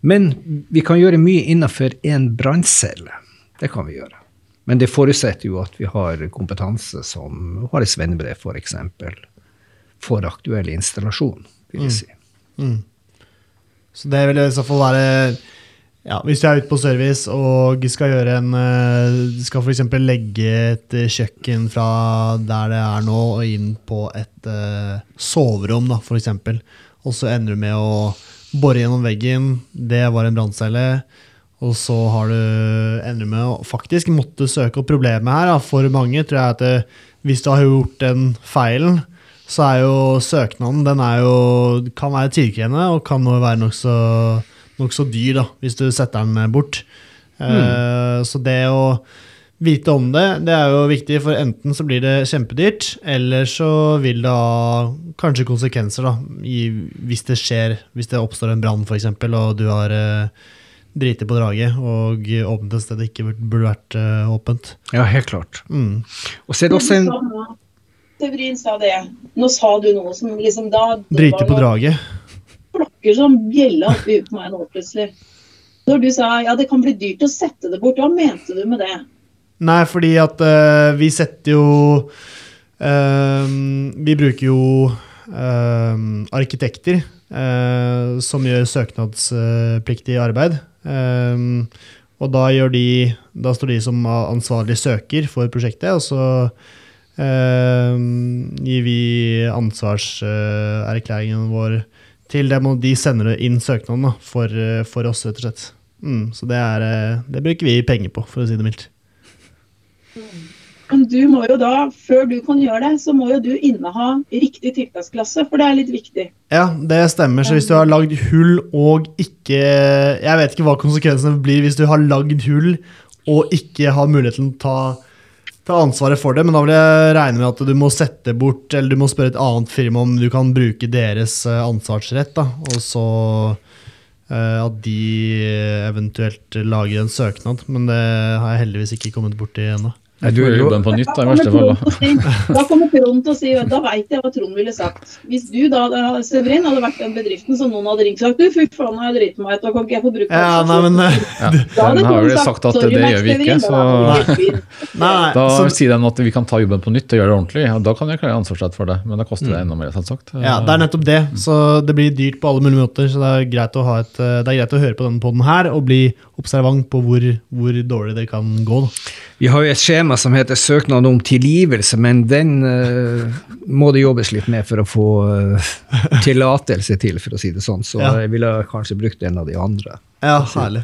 Men vi kan gjøre mye innenfor en branncelle. Det kan vi gjøre. Men det forutsetter jo at vi har kompetanse som har et svennebrev, f.eks. For, for aktuell installasjon, vil jeg mm. si. Mm. Så det vil i så fall være ja, Hvis du er ute på service og skal gjøre en eh, Skal f.eks. legge et kjøkken fra der det er nå, og inn på et uh, soverom, da, f.eks. Og så ender du med å bore gjennom veggen. Det var en branncelle. Og så har du ender med å faktisk måtte søke opp problemet her. Da. For mange tror jeg at det, hvis du har gjort den feilen, så er jo søknaden den er jo, kan være tidkrevende og kan være nokså nok så dyr da, hvis du setter den bort. Mm. Så det å vite om det, det er jo viktig, for enten så blir det kjempedyrt, eller så vil det ha kanskje konsekvenser, da, i, hvis det skjer, hvis det oppstår en brann f.eks., og du har uh, driti på draget og åpnet et sted det ikke burde vært uh, åpent. Ja, helt klart. Mm. Og så er det også en Severin sa det. Nå sa du noe som liksom da Drite på draget. Klokker som bjella oppi på meg nå plutselig. Når du sa ja, det kan bli dyrt å sette det bort, hva mente du med det? Nei, fordi at uh, vi setter jo uh, Vi bruker jo uh, arkitekter som gjør søknadspliktig arbeid. Og da, de, da står de som ansvarlig søker for prosjektet, og så gir vi ansvarserklæringen vår til dem, og de sender inn søknaden for, for oss, rett og slett. Mm, så det, er, det bruker vi penger på, for å si det mildt. Men du må jo da, før du kan gjøre det, så må jo du inneha riktig tiltaksklasse, for det er litt viktig. Ja, det stemmer. Så hvis du har lagd hull og ikke Jeg vet ikke hva konsekvensene blir hvis du har lagd hull og ikke har muligheten til å ta, ta ansvaret for det, men da vil jeg regne med at du må sette bort, eller du må spørre et annet firma om du kan bruke deres eh, ansvarsrett, da, og så uh, at de eventuelt lager en søknad. Men det har jeg heldigvis ikke kommet borti ennå. Nei, du jobber den på nytt, da, i verste fall. Da. da kommer Trond til å si Da veit jeg hva Trond ville sagt. Hvis du da, Severin, hadde vært den bedriften som noen hadde ringt og sagt Du, fy faen, jeg driter meg ut, da kan ikke jeg få bruke ja, nei, men, ja, Den har jo sagt at det gjør vi ikke, så nei, Da så, sier de at vi kan ta jobben på nytt og gjøre det ordentlig. Ja, da kan jeg klare ansvarsrett for det, men da koster det mm. enda mer, selvsagt. Ja, det er nettopp det. Så det blir dyrt på alle mulige måter, så det er greit å, ha et, det er greit å høre på denne poden her og bli observant på hvor, hvor dårlig det kan gå. Da. Vi har jo et skjema som heter søknad om tilgivelse, men den uh, må det jobbes litt med for å få uh, tillatelse til, for å si det sånn. Så ja. jeg ville kanskje brukt en av de andre. Ja, herlig.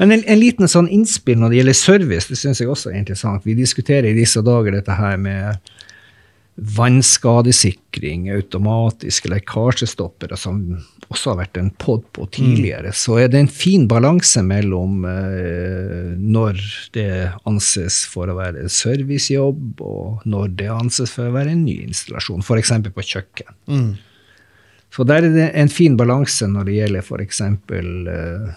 Men en, en, liten sånn innspill når det gjelder service, det syns jeg også er interessant. Vi diskuterer i disse dager dette her med vannskadesikring, automatiske lekkasjestoppere, som også har vært en pod på tidligere, mm. så er det en fin balanse mellom eh, når det anses for å være servicejobb, og når det anses for å være en ny installasjon, f.eks. på kjøkken. Mm. Så der er det en fin balanse når det gjelder f.eks. Eh,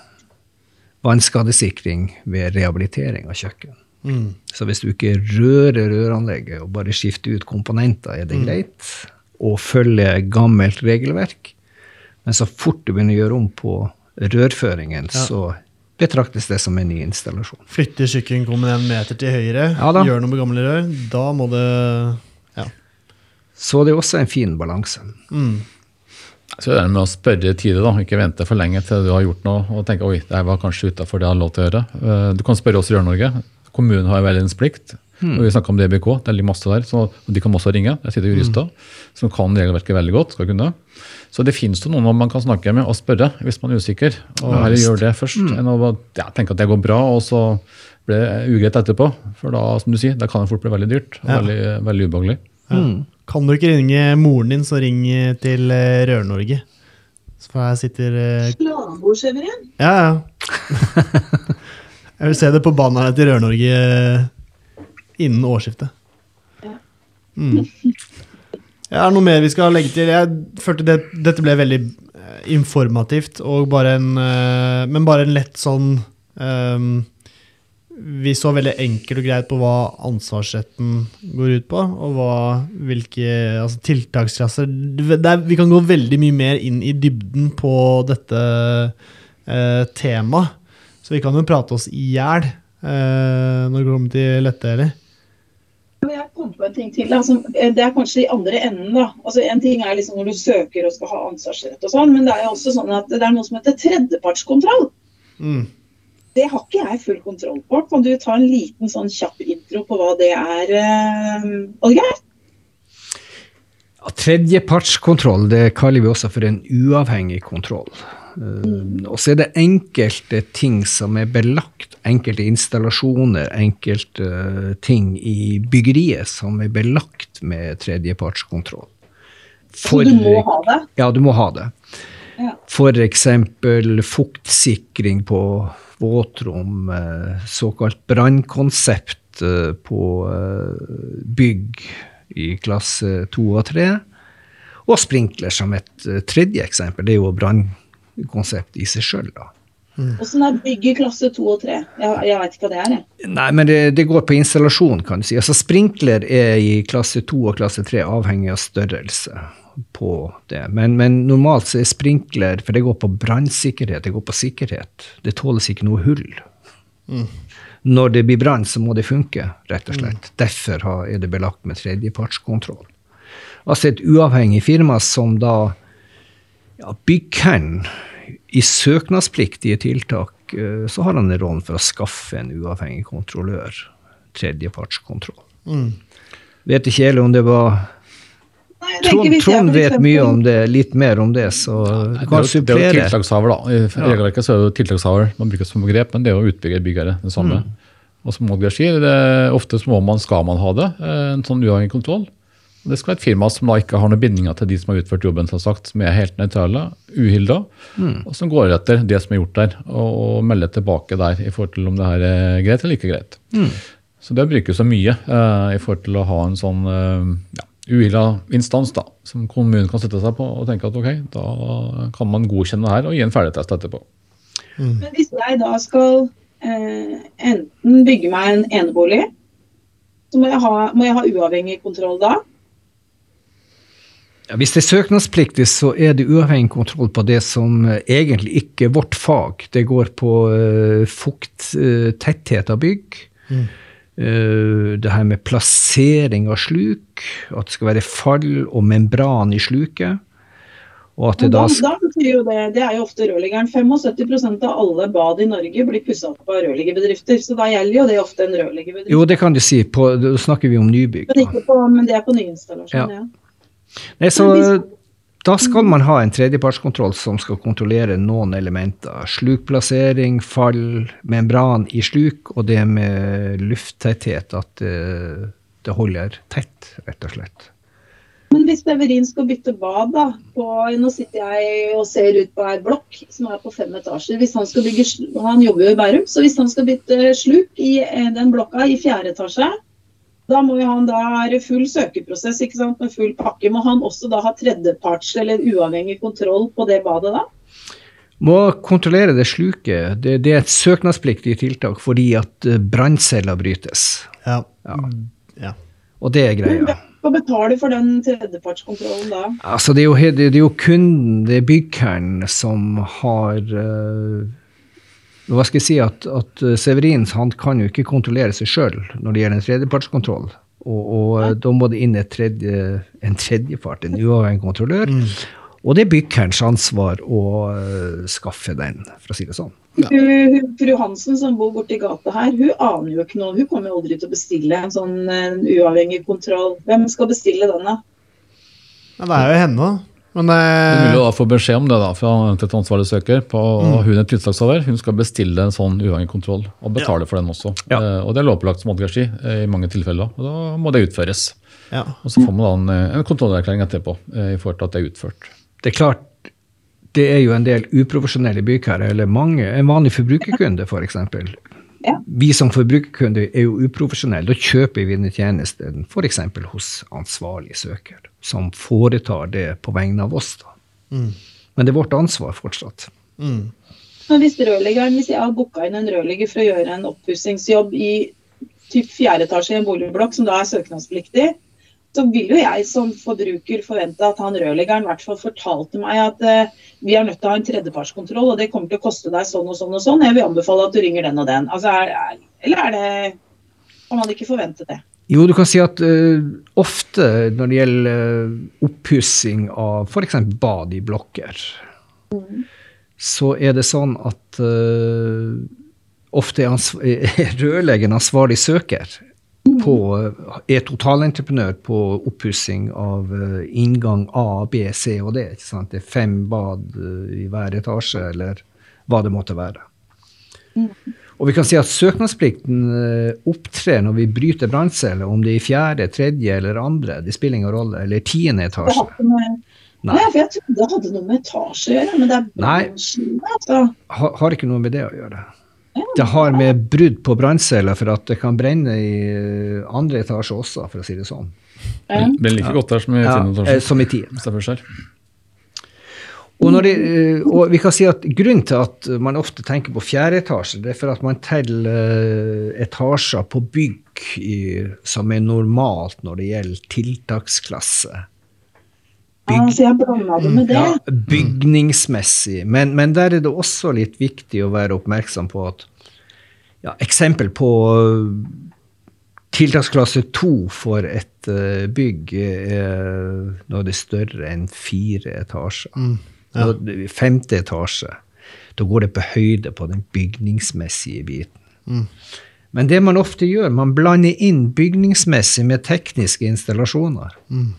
vannskadesikring ved rehabilitering av kjøkken. Mm. Så hvis du ikke rører røranlegget og bare skifter ut komponenter, er det mm. greit. Og følger gammelt regelverk. Men så fort du begynner å gjøre om på rørføringen, ja. så betraktes det som en ny installasjon. Flytter kjøkkenkummen en meter til høyre, ja, gjør noe med gamle rør, da må det Ja. Så det er også en fin balanse. Mm. Så det er med å spørre tidlig, da. ikke vente for lenge til du har gjort noe og tenke oi, det var kanskje utafor det jeg har lov til å gjøre. Eh, du kan spørre oss i Rør-Norge. Kommunen har veiledningsplikt. Mm. Og vi snakka om DBK, det er litt masse der, så de kan også ringe. Jeg sitter jurister mm. som kan regelverket veldig godt. skal kunne. Så det finnes noen man kan snakke med og spørre hvis man er usikker. Og ja, heller gjør det først mm. enn å ja, tenke at det går bra, og så blir det ugreit etterpå. For da som du sier, da kan det fort bli veldig dyrt og ja. veldig, veldig, ubehagelig. Ja. Mm. Kan du ikke ringe moren din, så ring til eh, Rør-Norge. For her sitter Slavbordseverin? Eh, ja, ja. Jeg vil se det på bannerne til Rør-Norge eh, innen årsskiftet. Ja. Mm. Ja, er det noe mer vi skal legge til? Jeg følte det, dette ble veldig eh, informativt, og bare en, eh, men bare en lett sånn um, Vi så veldig enkelt og greit på hva ansvarsretten går ut på, og hva, hvilke altså, tiltaksklasser er, Vi kan gå veldig mye mer inn i dybden på dette uh, temaet. Så vi kan jo prate oss i hjel eh, når det kommer til lettdeler. Jeg kom på en ting til. Altså, det er kanskje i andre enden. da. Altså, en ting er liksom når du søker og skal ha ansvarsrett og sånn, men det er jo også sånn at det er noe som heter tredjepartskontroll. Mm. Det har ikke jeg full kontroll på. Kan du ta en liten sånn kjapp intro på hva det er, uh, Oddgeir? Ja, tredjepartskontroll det kaller vi også for en uavhengig kontroll. Uh, og så er det enkelte ting som er belagt, enkelte installasjoner, enkelte uh, ting i byggeriet som er belagt med tredjepartskontroll. For, så du må ha det? Ja, du må ha det. Ja. F.eks. fuktsikring på våtrom, eh, såkalt brannkonsept eh, på bygg i klasse to og tre. Og sprinkler som et tredje eksempel. Det er jo brannkonsept i seg sjøl, da. Åssen er bygget klasse 2 og 3? Jeg, jeg veit ikke hva det er. Jeg. Nei, men det, det, går på installasjon, kan du si. Altså Sprinkler er i klasse 2 og klasse 3 avhengig av størrelse på det. Men, men, normalt så er sprinkler For det går på brannsikkerhet, det går på sikkerhet. Det tåles ikke noe hull. Mm. Når det blir brann, så må det funke, rett og slett. Mm. Derfor er det belagt med tredjepartskontroll. Altså et uavhengig firma som da ja, Byggherren i søknadspliktige tiltak eh, så har han en rolle for å skaffe en uavhengig kontrollør. Tredjepartskontroll. Mm. Vet ikke Eli om det var Nei, Trond, Trond vet mye om det, litt mer om det, så du kan supplere. Det er jo tiltakshaver, da. I regelverket så er det jo tiltakshaver man bruker som begrep, men det er jo utbygger byggere, det samme. Mm. Og som Oddgeir sier, det er ofte må man, skal man ha det, eh, en sånn uavhengig kontroll. Det skal være et firma som da ikke har noen bindinger til de som har utført jobben, som, sagt, som er helt nøytrale, uhilda, mm. og som går etter det som er gjort der, og, og melder tilbake der i forhold til om det her er greit eller ikke greit. Mm. Så det brukes så mye eh, i forhold til å ha en sånn eh, ja, uhilda instans da, som kommunen kan sette seg på og tenke at ok, da kan man godkjenne det her og gi en ferdigtest etterpå. Mm. Men hvis jeg da skal eh, enten bygge meg en enebolig, så må jeg, ha, må jeg ha uavhengig kontroll da? Hvis det er søknadspliktig, så er det uavhengig kontroll på det som eh, egentlig ikke er vårt fag. Det går på uh, fukttetthet uh, av bygg. Mm. Uh, det her med plassering av sluk. At det skal være fall og membran i sluket. Og at det da, da, betyr jo det, det er jo ofte rørleggeren. 75% av alle bad i Norge blir pussa opp av rørleggerbedrifter. Så da gjelder jo det ofte en rørleggerbedrift. Jo, det kan du si. På, da snakker vi om nybygg. Men, på, men det er på nyinstallasjon, ja. ja. Nei, så da skal man ha en tredjepartskontroll som skal kontrollere noen elementer. Slukplassering, fall, membran i sluk og det med lufttetthet. At det, det holder tett, rett og slett. Men hvis Beverin skal bytte bad, da på, Nå sitter jeg og ser ut på ei blokk som er på fem etasjer. Hvis Han skal bygge, han jobber jo i Bærum, så hvis han skal bytte sluk i eh, den blokka i fjerde etasje, da må jo han da være full søkeprosess ikke sant, med full pakke. Må han også da ha tredjeparts eller uavhengig kontroll på det badet da? Må kontrollere det sluket. Det, det er et søknadspliktig tiltak fordi at eh, brannceller brytes. Ja. ja. ja. Og det er greia. Hva betaler du for den tredjepartskontrollen da? Altså, det er jo, det er jo kunden, det byggherren som har uh, hva skal jeg si, at, at eh, Severin han kan jo ikke kontrollere seg sjøl når det gjelder en tredjepartskontroll. Og, og eh, da må det inn tredje, en tredjepart, en uavhengig kontrollør. Mm. Og det er byggerens ansvar å uh, skaffe den, for å si det sånn. Ja. Fru Hansen som bor borti gata her, hun aner jo ikke noe. Hun kommer aldri til å bestille en sånn en uavhengig kontroll. Hvem skal bestille den, da? Ja, det er jo henne, da. Men, eh, det er mulig å få beskjed om det da, fra eventuelt ansvarlig søker. på mm. Hun er tiltakshaver. Hun skal bestille en sånn uavhengig kontroll og betale ja. for den også. Ja. Eh, og Det er lovpålagt som Oddgeir eh, i mange tilfeller. og Da må det utføres. Ja. Og Så får man da en, eh, en kontrollerklæring etterpå eh, i forhold til at det er utført. Det er klart, det er jo en del uprofesjonelle byggherrer, eller mange. En vanlig forbrukerkunde f.eks. For ja. Vi som forbrukerkunder er jo uprofesjonelle. Da kjøper vi denne tjenesten f.eks. hos ansvarlig søker, som foretar det på vegne av oss. Mm. Men det er vårt ansvar fortsatt. Mm. Men hvis, hvis jeg har booka inn en rørlegger for å gjøre en oppussingsjobb i typ fjerde etasje i en boligblokk, som da er søknadspliktig, så vil jo jeg som forbruker forvente at han rørleggeren i hvert fall fortalte meg at eh, vi er nødt til å ha en tredjepartskontroll, og det kommer til å koste deg sånn og sånn og sånn. Jeg vil anbefale at du ringer den og den. Altså, er, er, eller er det Kan man ikke forvente det? Jo, du kan si at uh, ofte når det gjelder uh, oppussing av f.eks. bad i blokker, mm. så er det sånn at uh, ofte er rørleggeren ansvarlig søker på, er totalentreprenør på oppussing av eh, inngang A, B, C og D. ikke sant? Det er fem bad eh, i hver etasje, eller hva det måtte være. Og vi kan si at søknadsplikten eh, opptrer når vi bryter branncelle, om det er i fjerde, tredje eller andre, det spiller ingen rolle, eller tiende etasje. Nei. Nei, for jeg trodde det hadde noe med etasje å gjøre. men det er bransjen, altså. Har, har ikke noe med det å gjøre. Det har med brudd på brannceller for at det kan brenne i eh, andre etasje også, for å si det sånn. Ja. Det blir like godt der som i tiende etasje. Ja, som i tiende. Og, de, eh, og, vi kan si at Grunnen til at man ofte tenker på fjerde etasje, det er for at man teller eh, etasjer på bygg i, som er normalt når det gjelder tiltaksklasse. Bygg, ah, så jeg blanda det med det. Ja, bygningsmessig. Men, men, der er det også litt viktig å være oppmerksom på at ja, Eksempel på tiltaksklasse to for et uh, bygg er når det er større enn fire etasjer. Mm. Ja. Femte etasje. Da går det på høyde på den bygningsmessige biten. Mm. Men det man ofte gjør, man blander inn bygningsmessig med tekniske installasjoner. Mm.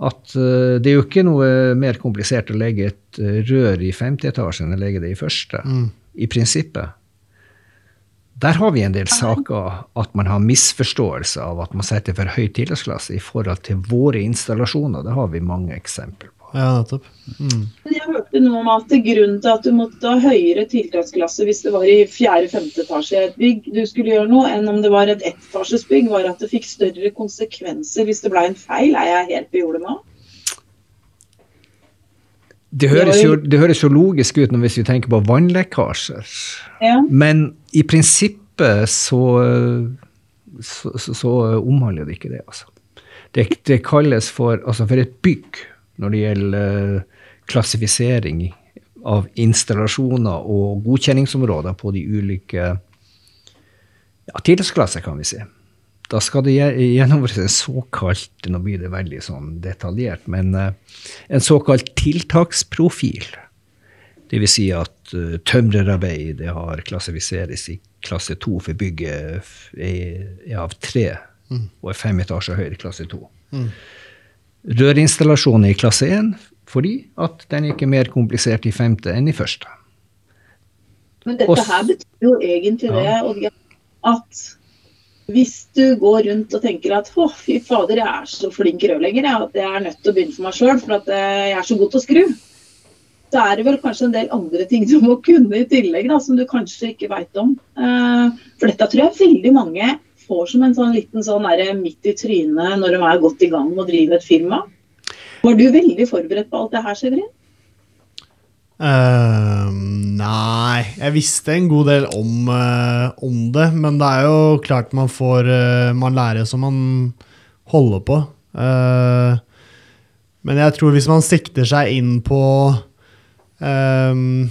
At uh, det er jo ikke noe mer komplisert å legge et uh, rør i femte etasje enn å legge det i første. Mm. I prinsippet. Der har vi en del saker at man har misforståelse av at man setter for høy tiltaksklasse i forhold til våre installasjoner. Det har vi mange eksempler på. Ja, nettopp. Mm. Jeg hørte noe om at grunnen til at du måtte ha høyere tiltaksklasse hvis det var i fjerde-femte etasje i et bygg du skulle gjøre noe, enn om det var et ettetasjesbygg, var at det fikk større konsekvenser hvis det ble en feil. Er jeg helt på jordet nå? Det høres, jo, det høres, jo, logisk ut hvis vi tenker på vannlekkasjer. Ja. Men i prinsippet så, så, så, så, omhandler det ikke det. Altså. Det, det kalles for, altså for et bygg når det gjelder eh, klassifisering av installasjoner og godkjenningsområder på de ulike ja, tidsklasser, kan vi si. Da skal det gjennomføres en såkalt Nå blir det veldig sånn detaljert, men uh, en såkalt tiltaksprofil. Dvs. Si at uh, tømrerarbeid har klassifiseres i klasse 2 for bygget er, er av tre mm. og er fem etasjer høyere i klasse 2. Mm rørinstallasjonen i klasse 1 fordi at den er ikke mer komplisert i femte enn i første. Men dette her betyr jo egentlig det ja. at hvis du går rundt og tenker at å, fy fader, jeg er så flink rørlegger at jeg er nødt til å begynne for meg sjøl, for at eh, jeg er så god til å skru, så er det vel kanskje en del andre ting du må kunne i tillegg, da, som du kanskje ikke veit om. Eh, for dette tror jeg veldig mange får som en sånn liten sånn der, midt i trynet når de er godt i gang med å drive et firma. Var du veldig forberedt på alt det her, Severin? Uh, nei, jeg visste en god del om, uh, om, det. Men det er jo klart man får uh, Man lærer som man holder på. men jeg tror hvis man sikter seg inn på um,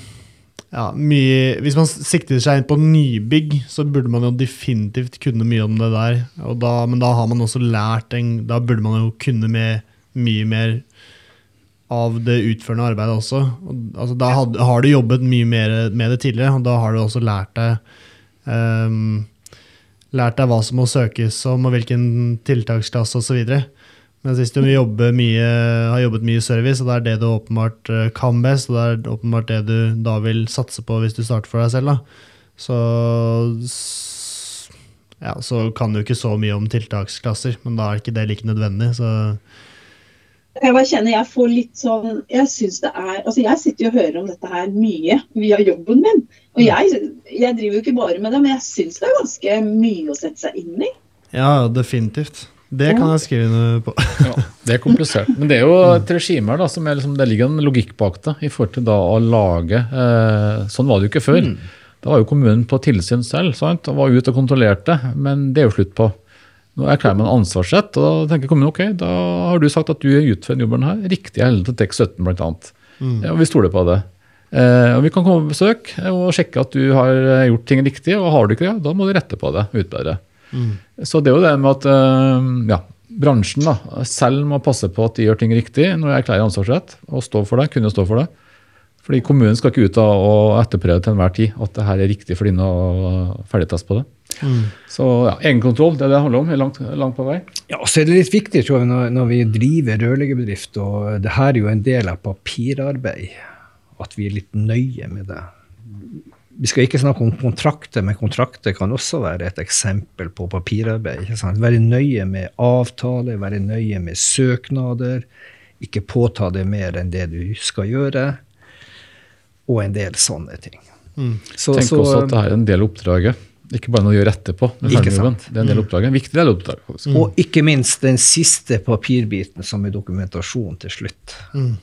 ja, mye, Hvis man sikter seg inn på nybygg, så burde man jo definitivt kunne mye om det der. Da, men da har man også lært en, Da burde man jo kunne med, mye mer av det utførende arbeidet også. Altså, da had, har du jobbet mye mer med det tidligere, og da har du også lært deg um, lært deg hva som må søkes om, og hvilken tiltaksklasse osv. Mens hvis du mye, har jobbet mye service, og det er det du åpenbart eh, kan best, og det er åpenbart det du da vil satse på hvis du starter for deg selv, da, så, ja, så kan du ikke så mye om tiltaksklasser, men da er ikke det like nødvendig. så jeg bare kjenner jeg får litt sånn Jeg synes det er Altså jeg sitter jo og hører om dette her mye via jobben min. Og jeg, jeg driver jo ikke bare med det, men jeg syns det er ganske mye å sette seg inn i. Ja, definitivt. Det kan jeg skrive noe på. ja, Det er komplisert. Men det er jo et regime her da, som er liksom, det ligger en logikk bak det. i forhold til da å lage, eh, Sånn var det jo ikke før. Mm. Da var jo kommunen på tilsyn selv sant? og var ute og kontrollerte, men det er jo slutt på. Nå erklærer man ansvarsrett, og da tenker kommunen ok, da har du sagt at du utfører jobben her riktig i til TEK 17 bl.a. Mm. Ja, og vi stoler på det. Eh, og Vi kan komme på besøk og sjekke at du har gjort ting riktig, og har du ikke det, da må du rette på det. utbedre. Mm. Så det er jo det med at eh, ja, bransjen da, selv må passe på at de gjør ting riktig når de erklærer ansvarsrett, og stå for det, kunne stå for det. Fordi kommunen skal ikke ut av og etterprøve til enhver tid at det her er riktig for dine å ferdigtest på det. Mm. Så ja, egenkontroll, det er det det handler om. langt, langt på vei. Ja, så er det litt viktig tror jeg, når, når vi driver rørleggerbedrift, og det her er jo en del av papirarbeid, at vi er litt nøye med det vi skal ikke snakke om kontrakter, men kontrakter kan også være et eksempel på papirarbeid. Være nøye med avtaler, være nøye med søknader. Ikke påta deg mer enn det du skal gjøre, og en del sånne ting. Mm. Så, Tenk så, også at det er en del av oppdraget. Ikke bare noe å gjøre etterpå. Ikke sant. Det er en del mm. oppdrag, en viktig del av oppdraget. Mm. Og ikke minst den siste papirbiten som er dokumentasjon til slutt. Mm.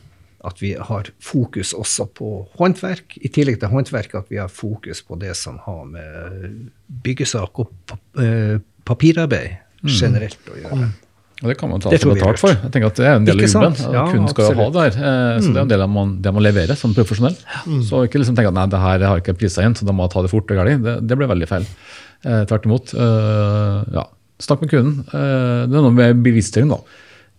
At vi har fokus også på håndverk, i tillegg til håndverk at vi har fokus på det som har med byggesak og eh, papirarbeid mm. generelt å gjøre. Og Det kan man ta seg betalt for. Jeg tenker at Det er en del av jobben. Ja, kun skal jo ha det her. Eh, så Det er en del av man, det man leverer som profesjonell. Mm. Så ikke liksom tenke at nei, det her har ikke priser inn, så da må jeg ta det fort og galt. Det, det blir veldig feil. Eh, tvert imot. Eh, ja. Snakk med kunden. Eh, det er noe med bevisstgjøring. da.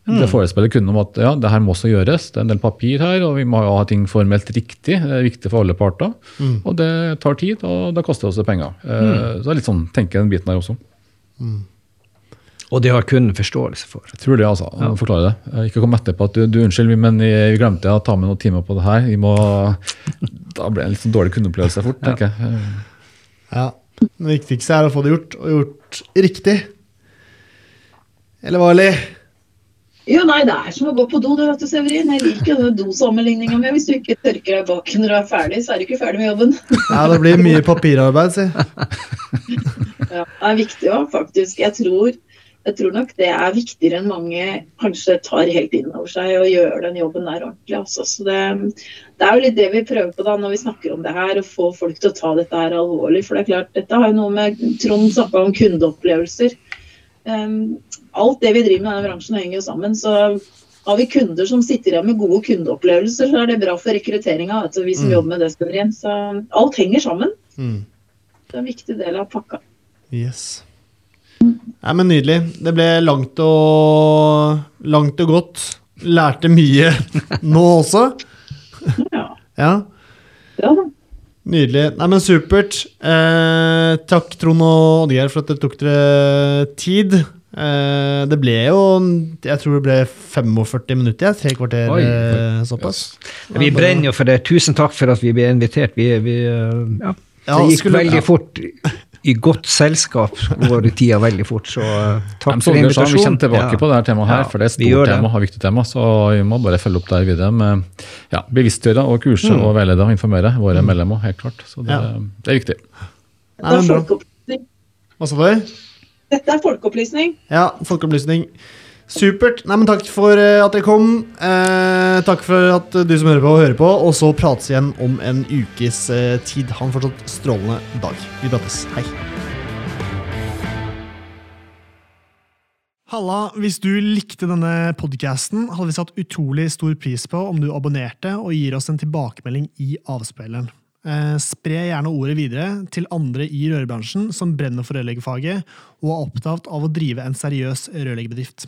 Mm. Det forespeiler kunden om at ja, det her må også gjøres. Det er en del papir her, og vi må ha ting formelt riktig. Det er viktig for alle parter. Mm. Og det tar tid, og det koster også penger. Eh, mm. Så det er litt sånn, tenker den biten her også. Mm. Og det har kunden forståelse for. Jeg tror det, altså. Ja. Forklare det. Ikke kom etterpå at du, du unnskyld, men vi glemte å ta med noen timer på det her. Må, da blir det en litt sånn dårlig kundeopplevelse fort, ja. tenker jeg. Ja. Det viktigste er å få det gjort, og gjort riktig. Eller hva, Eli? Jo, nei, det er som å gå på do, det, vet du, Severin. Jeg liker denne dosammenligninga mi. hvis du ikke tørker deg bak når du er ferdig, så er du ikke ferdig med jobben. Ja, det blir mye papirarbeid, si. ja, det er viktig òg, faktisk. Jeg tror jeg tror nok det er viktigere enn mange kanskje tar helt inn over seg og gjør den jobben der ordentlig. Altså. Så det, det, er jo litt det vi prøver på da når vi snakker om det her, å få folk til å ta dette her alvorlig. For det er klart, dette har jo noe med Trond snakka om kundeopplevelser. Um, alt det vi driver med i denne bransjen henger jo sammen. Så har vi kunder som sitter igjen med gode kundeopplevelser, så er det bra for rekrutteringa. Altså, vi som mm. jobber med det, Severin. Så alt henger sammen. Mm. Det er en viktig del av pakka. Yes. Nei, men Nydelig. Det ble langt og, langt og godt. Lærte mye nå også. Ja. ja. ja Nydelig. Nei, men Supert. Eh, takk, Trond og Oddgeir, for at det tok dere tid. Eh, det ble jo Jeg tror det ble 45 minutter. Tre kvarter Oi. Eh, såpass. Yes. Vi brenner jo for det. Tusen takk for at vi ble invitert. Vi, vi ja. Det gikk skulle, veldig fort i godt selskap går tida veldig fort. Så eh, takk for invitasjonen. Vi kommer tilbake ja. på dette temaet her, for det er et stort tema og viktig tema. Så vi må bare følge opp der videre med ja, bevisstgjøre og kurse mm. og veilede og informere våre mm. medlemmer. helt klart. Så det, ja. det er viktig. Dette er folkeopplysning. Hva sa du? Dette er folkeopplysning. Ja, folkeopplysning. Supert. Nei, men takk for eh, at dere kom. Eh, takk for at du som hører på, hører på. Og så prates igjen om en ukes eh, tid. Ha en fortsatt strålende dag. Vi prates. Hei. Halla, hvis du likte denne podkasten, hadde vi satt utrolig stor pris på om du abonnerte og gir oss en tilbakemelding i avspilleren. Eh, spre gjerne ordet videre til andre i rørbransjen som brenner for rørleggerfaget og er opptatt av å drive en seriøs rørleggerbedrift.